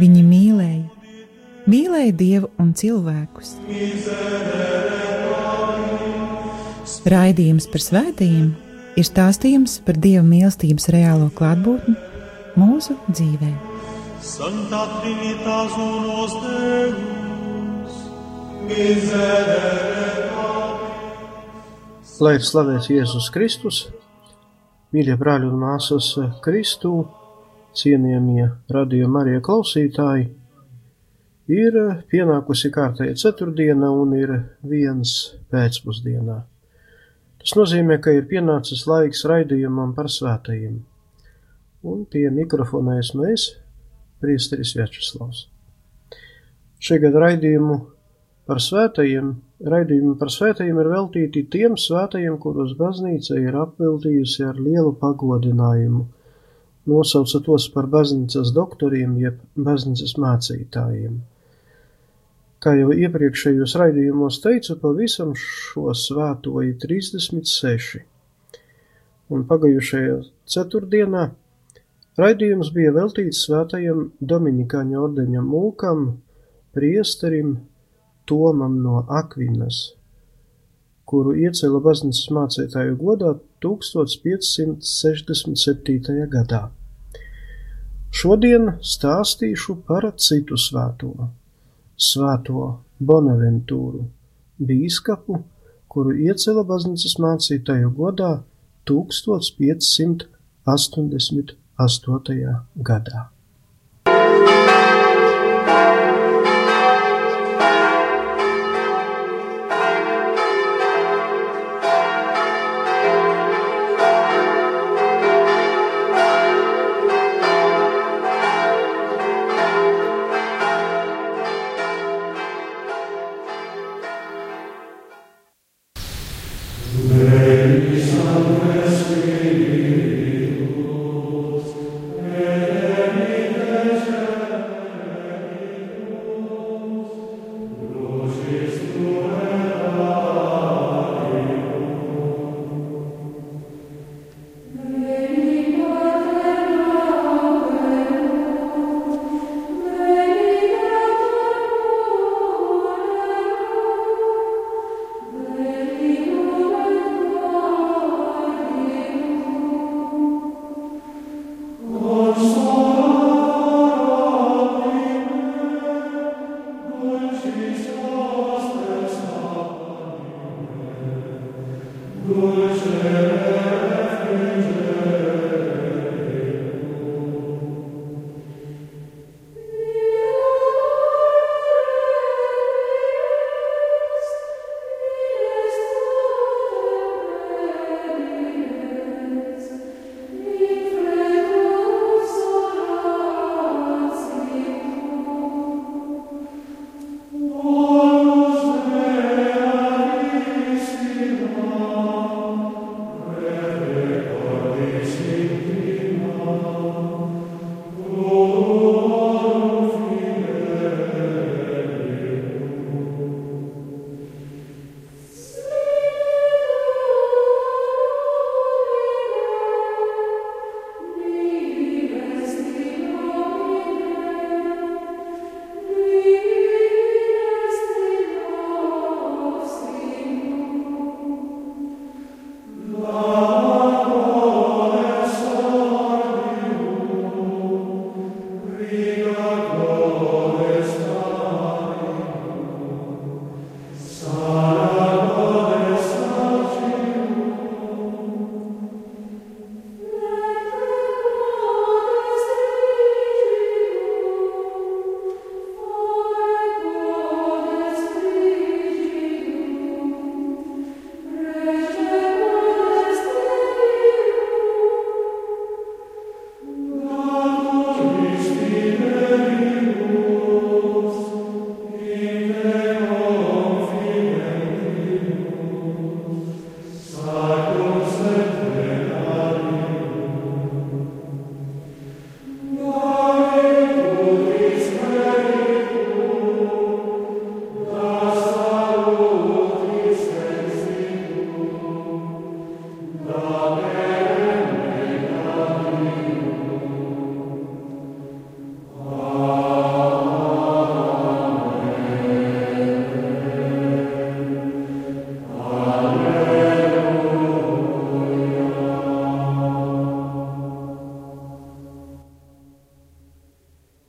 Viņi mīlēja, mīlēja Dievu un cilvēkus. Raidījums par svētījumiem ir stāstījums par Dieva mīlestības reālo klātbūtni mūsu dzīvē. Santa Trinitas unos Deus, miserere Lai ir slavēts Jēzus Kristus, mīļie brāļi un māsas Kristū, cienījamie radījuma arī klausītāji! Ir pienākusi kārtēja ceturtdiena un ir viens pēcpusdienā. Tas nozīmē, ka ir pienācis laiks raidījumam par svētajiem. Un pie mikrofona esmu es, priesteris Večeslavs. Šī gada raidījumu par svētajiem, raidījumi par svētajiem ir veltīti tiem svētajiem, kurus baznīca ir apveltījusi ar lielu pagodinājumu – nosauca tos par baznīcas doktoriem jeb baznīcas mācītājiem. Kā jau iepriekšējos raidījumos teicu, pavisam šo svēto ir 36. Un pagājušajā ceturtdienā raidījums bija veltīts svētajam Dominikāņu ordeņa mūkam, priesterim Tomam no Akvinas, kuru iecēla baznīcas mācītāju godā 1567. gadā. Šodien stāstīšu par citu svēto, svēto Bonaventūru, bīskapu, kuru iecēla baznīcas mācītāju godā 1588. gadā.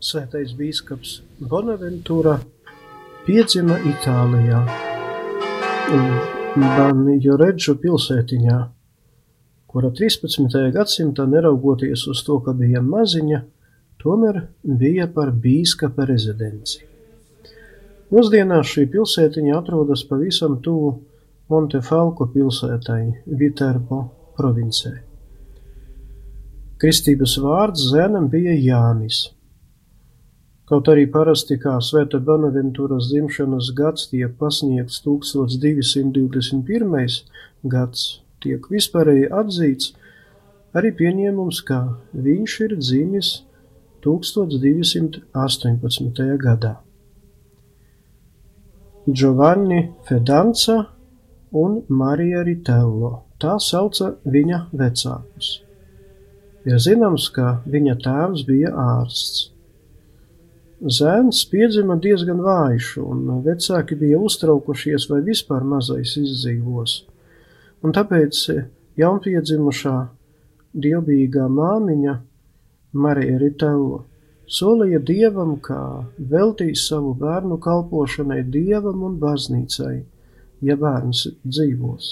Svētais bīskaps Bonaventura piedzima Itālijā, Banjoredžu pilsētiņā, kura 13. gadsimtā neraugoties uz to, ka bija maziņa, tomēr bija par bīskapa rezidenci. Mūsdienās šī pilsētiņa atrodas pavisam tuvu Montefalko pilsētai Viterbo provincē. Kristības vārds zēnam bija Jānis. Kaut arī parasti kā Svēta Bonaventūras dzimšanas gads tiek pasniegts 1221. gads, tiek vispārēji atzīts arī pieņēmums, ka viņš ir dzimis 1218. gadā. Giovanni Fedanca un Marija Ritello tā sauca viņa vecākus. Ir zināms, ka viņa tēvs bija ārsts. Zēns piedzima diezgan vājš, un vecāki bija uztraukušies, vai vispār mazais izdzīvos, un tāpēc jaunpiedzimušā dievbijīgā māmiņa Marija Ritello solīja dievam, ka veltīs savu bērnu kalpošanai dievam un baznīcai, ja bērns dzīvos.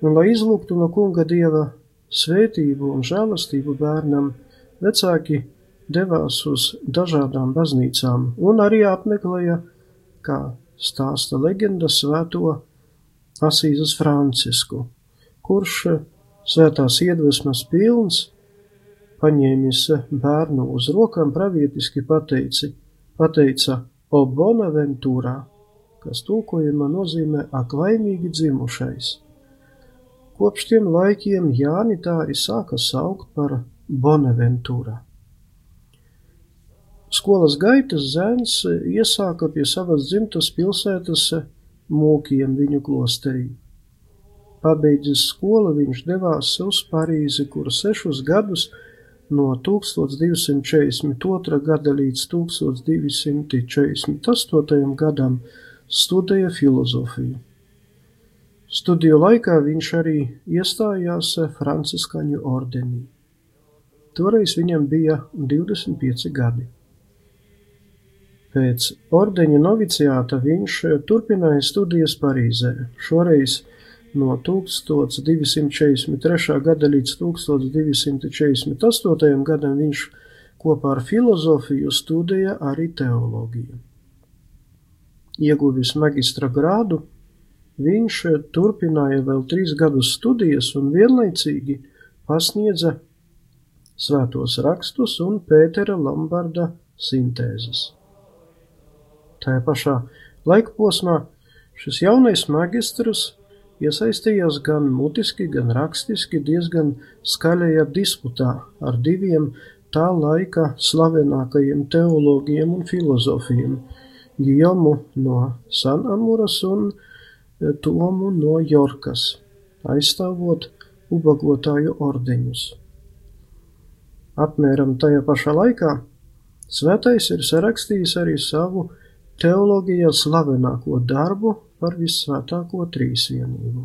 Un, lai izlūgtu no kunga dieva svētību un žēlastību bērnam, vecāki devās uz dažādām baznīcām un arī apmeklēja, kā stāsta leģenda, svēto Asīzes Francisku, kurš svētās iedvesmas pilns paņēmis bērnu uz rokām pravietiski pateici, pateica o bonaventurā, kas tulkojumā nozīmē ak laimīgi dzimušais. Kopš tiem laikiem Jāni tā arī sāka saukt par Bonaventura. Skolas gaitas zēns iesāka pie savas dzimtas pilsētas mūkiem viņu klosterī. Pabeidzis skolu, viņš devās uz Parīzi, kur sešus gadus no 1242. gada līdz 1248. gadam studēja filozofiju. Studiju laikā viņš arī iestājās Franciskaņu ordenī. Toreiz viņam bija 25 gadi. Pēc ordeņa noviciāta viņš turpināja studijas Parīzē, šoreiz no 1243. gada līdz 1248. gadam viņš kopā ar filozofiju studēja arī teoloģiju. Ieguvis magistra grādu, viņš turpināja vēl trīs gadus studijas un vienlaicīgi pasniedza svētos rakstus un Pētera Lombarda sintēzes. Tajā pašā laika posmā šis jaunais magistrs iesaistījās gan mutiski, gan rakstiski diezgan skaļajā disputā ar diviem tā laika slavenākajiem teologiem un filozofiem - Gijomu no Sanamuras un Tomu no Jorkas, aizstāvot ubagotāju ordeņus. Apmēram tajā pašā laikā svētais ir sarakstījis arī savu teoloģijā slavenāko darbu par visvētāko trīsvienību.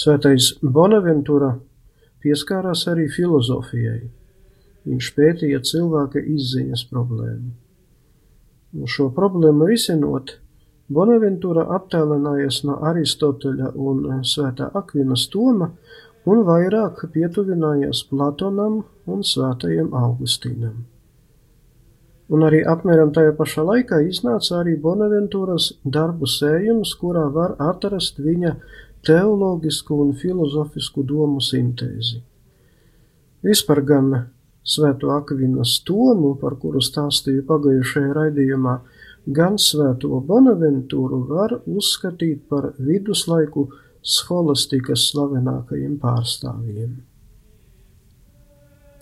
Svētais Bonaventura pieskārās arī filozofijai. Viņš pētīja cilvēka izziņas problēmu. Un šo problēmu risinot, Bonaventura aptēlinājās no Aristoteļa un Svētā Akvinas Toma un vairāk pietuvinājās Platonam un Svētajam Augustīnam un arī apmēram tajā pašā laikā iznāca arī Bonaventūras darbu sējums, kurā var atrast viņa teoloģisku un filozofisku domu sintēzi. Vispār gan Svēto Akvinas tomu, par kuru stāstīju pagājušajā raidījumā, gan Svēto Bonaventūru var uzskatīt par viduslaiku scholastikas slavenākajiem pārstāvjiem.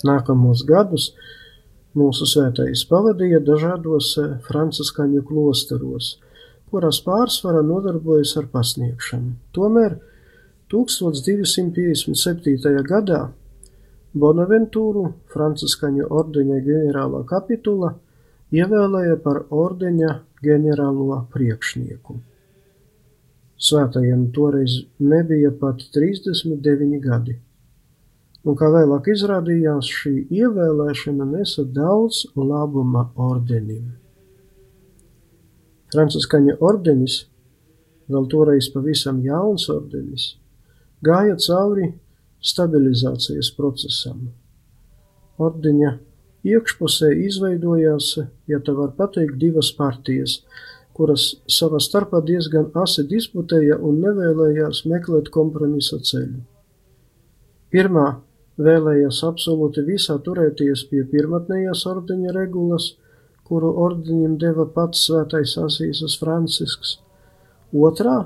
Nākamos gadus Mūsu svētais pavadīja dažādos eh, franciskaņu klosteros, kurās pārsvarā nodarbojas ar pasniegšanu. Tomēr 1257. gadā Bonaventūru Franciskaņu ordeņa ģenerālā kapitula ievēlēja par ordeņa ģenerālo priekšnieku. Svētajam toreiz nebija pat 39 gadi, un kā vēlāk izrādījās, šī ievēlēšana nesa daudz labuma ordenim. Franciskaņa ordenis, vēl toreiz pavisam jauns ordenis, gāja cauri stabilizācijas procesam. Ordeņa iekšpusē izveidojās, ja tā var pateikt, divas partijas, kuras savā starpā diezgan asi disputēja un nevēlējās meklēt kompromisa ceļu. Pirmā vēlējās absolūti visā turēties pie pirmatnējās ordeņa regulas, kuru ordeņiem deva pats svētais Asīsas Francisks. Otrā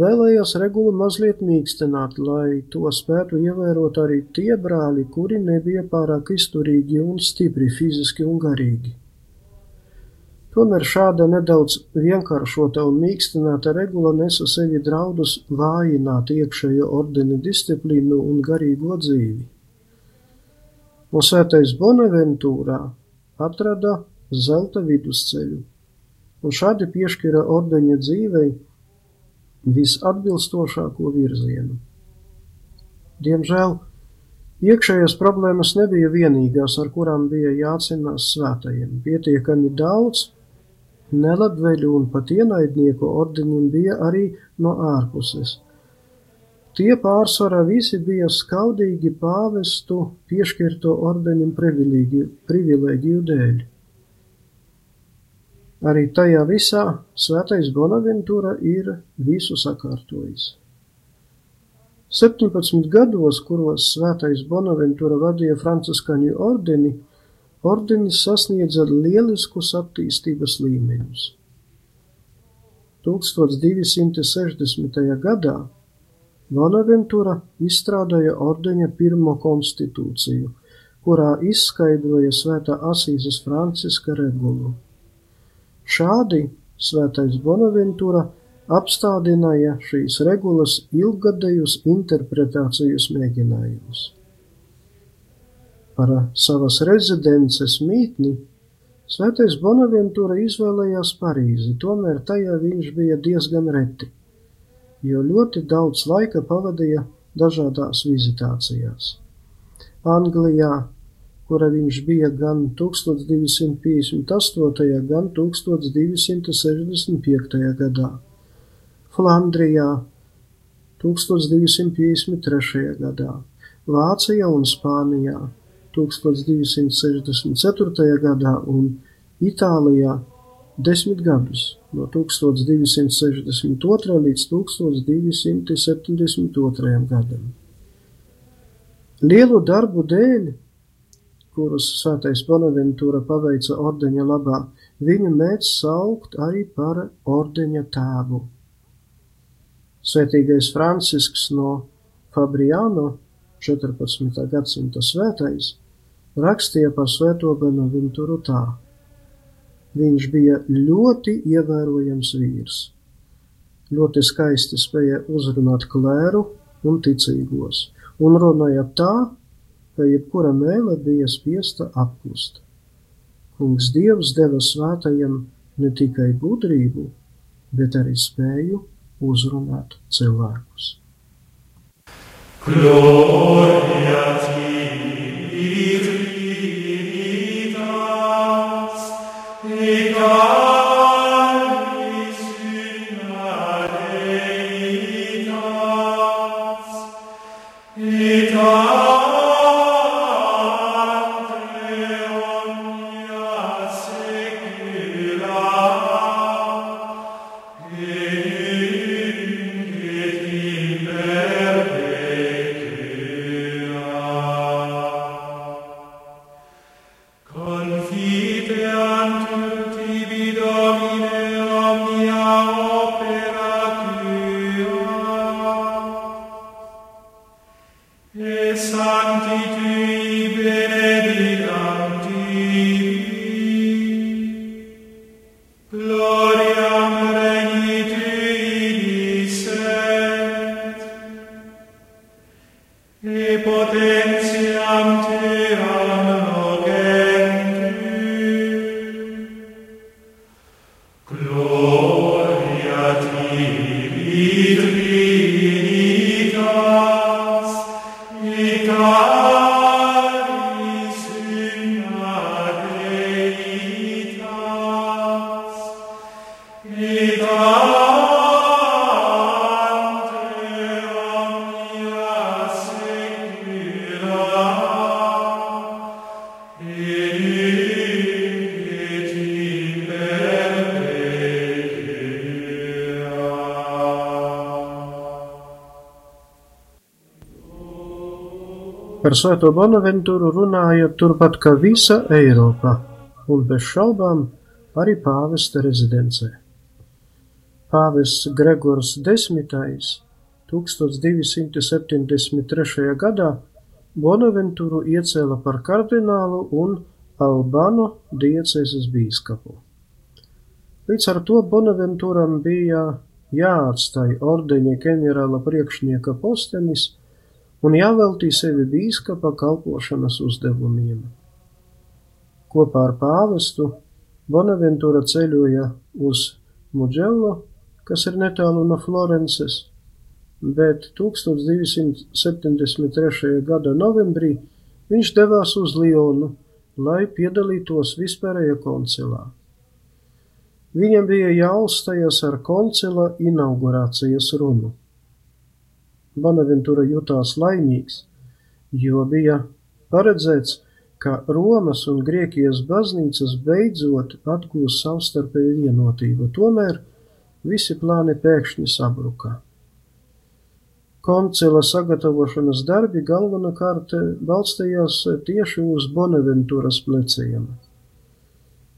vēlējās regulu mazliet mīkstināt, lai to spētu ievērot arī tie brāļi, kuri nebija pārāk izturīgi un stipri fiziski un garīgi. Tomēr šāda nedaudz vienkāršota un mīkstināta regula nesa sevi draudus vājināt iekšējo ordeni disciplīnu un garīgo dzīvi. Un svētais Bonaventūrā atrada zelta vidusceļu, un šādi piešķira ordeņa dzīvei visatbilstošāko virzienu. Diemžēl iekšējās problēmas nebija vienīgās, ar kurām bija jācīnās svētajiem. Pietiekami daudz Nelabveļu un pat ienaidnieku ordeņiem bija arī no ārpuses. Tie pārsvarā visi bija skaudīgi pāvestu piešķirto ordeņu privilēģiju dēļ. Arī tajā visā svētais Bonaventūra ir visu sakārtojis. 17 gados, kuros svētais Bonaventūra vadīja franciskaņu ordeni, Ordenis sasniedza lieliskus attīstības līmeņus. 1260. gadā Bonaventura izstrādāja ordeņa pirmo konstitūciju, kurā izskaidroja svētā Asīzes Franciska regulu. Šādi svētais Bonaventura apstādināja šīs regulas ilgadējus interpretācijas mēģinājumus. Par savas rezidences mītni Svētais Bonaventūra izvēlējās Parīzi, tomēr tajā viņš bija diezgan reti, jo ļoti daudz laika pavadīja dažādās vizitācijās. Anglijā, kura viņš bija gan 1258. gan 1265. gadā, Flandrijā 1253. gadā, Vācijā un Spānijā 1264. gadā un Itālijā desmit gadus no 1262. līdz 1272. gadam. Lielu darbu dēļ, kurus svētais Bonaventūra paveica ordeņa labā, viņu mēdz saukt arī par ordeņa tēvu. Svētīgais Francisks no Fabriano, 14. gadsimta svētais, rakstīja par svēto Benaventuru tā. Viņš bija ļoti ievērojams vīrs. Ļoti skaisti spēja uzrunāt klēru un ticīgos, un runāja tā, ka jebkura mēle bija spiesta apklust. Kungs Dievs deva svētajam ne tikai gudrību, bet arī spēju uzrunāt cilvēkus. Gloria Par Svēto Bonaventūru runāja turpat kā visa Eiropa, un bez šaubām arī pāvesta rezidencē. Pāvests Gregors X. 1273. gadā Bonaventūru iecēla par kardinālu un Albano diecēzes bīskapu. Līdz ar to Bonaventūram bija jāatstāj ordeņa ģenerāla priekšnieka postenis un jāveltī sevi bīskapa kalpošanas uzdevumiem. Kopā ar pāvestu Bonaventūra ceļoja uz Mugello, kas ir netālu no Florences, bet 1273. gada novembrī viņš devās uz Lionu, lai piedalītos vispārējā koncilā. Viņam bija jāuzstājas ar koncila inaugurācijas runu. Bonaventūra jutās laimīgs, jo bija paredzēts, ka Romas un Grieķijas baznīcas beidzot atgūs savstarpēju vienotību, tomēr visi plāni pēkšņi sabruka. Koncila sagatavošanas darbi galvenokārt balstījās tieši uz Bonaventūras pleciem.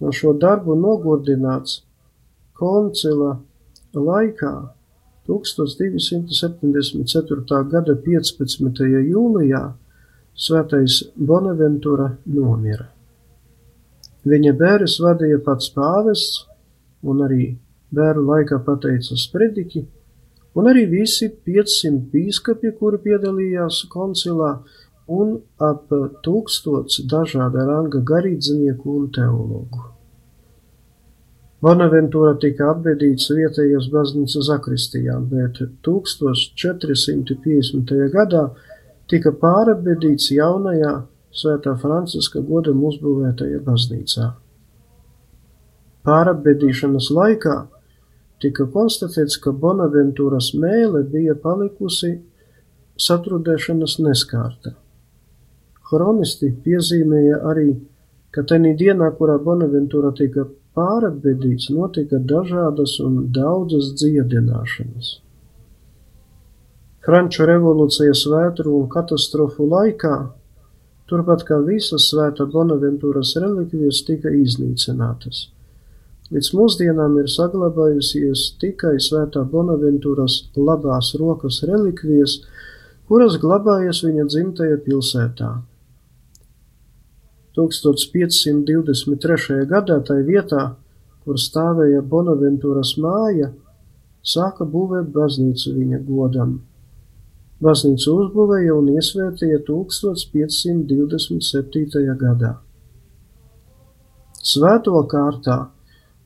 No šo darbu nogurdināts koncila laikā 1274. gada 15. jūlijā svētais Bonaventura nomira. Viņa bērres vadīja pats pāvests, un arī bēru laikā pateica sprediķi, un arī visi 500 bīskapi, kuri piedalījās koncilā, un ap tūkstots dažāda ranga garīdznieku un teologu. Bonaventūra tika apbedīts vietējās baznīcas zakristijā, bet 1450. gadā tika pārabedīts jaunajā Svētā Franciska godam uzbūvētajā baznīcā. Pārabedīšanas laikā tika konstatēts, ka Bonaventūras mēle bija palikusi satrudēšanas neskārta. Chronisti piezīmēja arī, ka tenī dienā, kurā Bonaventūra tika pārabedīts notika dažādas un daudzas dziedināšanas. Franču revolūcijas vētru un katastrofu laikā, turpat kā visas svētā Bonaventūras relikvijas tika iznīcinātas. Līdz mūsdienām ir saglabājusies tikai svētā Bonaventūras labās rokas relikvijas, kuras glabājas viņa dzimtajā pilsētā. 1523. gadā tai vietā, kur stāvēja Bonaventūras māja, sāka būvēt baznīcu viņa godam. Baznīcu uzbūvēja un iesvētīja 1527. gadā. Svēto kārtā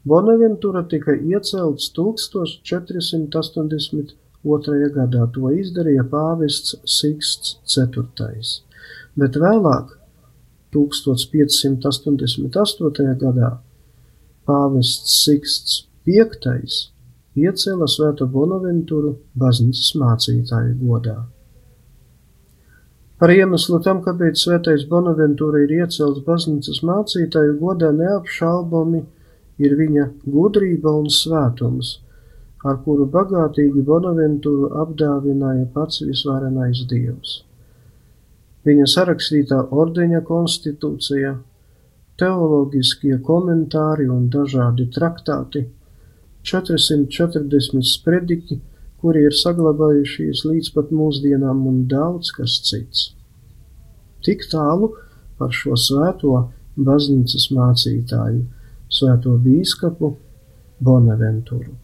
Bonaventūra tika iecelts 1482. gadā, to izdarīja pāvests Siksts IV, bet vēlāk 1588. gadā pāvests Siksts V iecēla Svēto Bonaventuru baznīcas mācītāju godā. Par iemeslu tam, kāpēc Svētais Bonaventūra ir iecelts baznīcas mācītāju godā, neapšaubami ir viņa gudrība un svētums, ar kuru bagātīgi Bonaventūru apdāvināja pats visvarenais Dievs viņa sarakstītā ordeņa konstitūcija, teoloģiskie komentāri un dažādi traktāti, 440 sprediķi, kuri ir saglabājušies līdz pat mūsdienām un daudz kas cits. Tik tālu par šo svēto baznīcas mācītāju, svēto bīskapu Bonaventuru.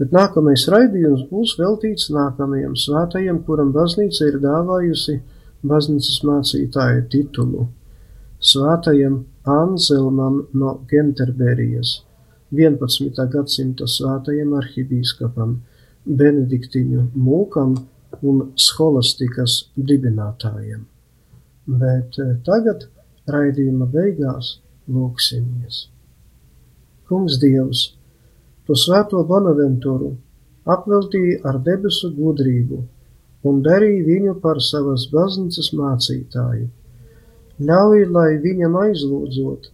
Bet nākamais raidījums būs veltīts nākamajam svētajam, kuram baznīca ir dāvājusi baznīcas mācītāja titulu Svētajam Anzelmam no Genterberijas, 11. gadsimta svētajam arhibīskapam, Benediktiņu mūkam un scholastikas dibinātājam. Bet eh, tagad raidījuma beigās lūksimies. Kungs Dievs, tu svēto Bonaventuru apveltīji ar debesu gudrību un darīja viņu par savas baznīcas mācītāju. Ļauj, lai viņam aizlūdzot,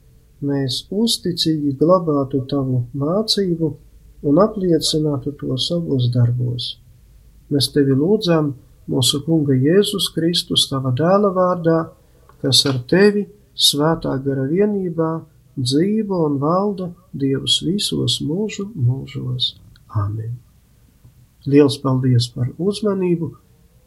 mēs uzticīgi glabātu tavu mācību un apliecinātu to savos darbos. Mēs tevi lūdzam mūsu Kunga Jēzus Kristus, tava dēla vārdā, kas ar tevi svētā gara vienībā dzīvo un valda Dievs visos mūžu mūžos. Āmen! Liels paldies par uzmanību,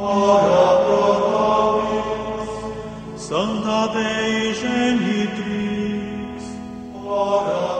ora pro nobis. Sancta Dei Genitrix, ora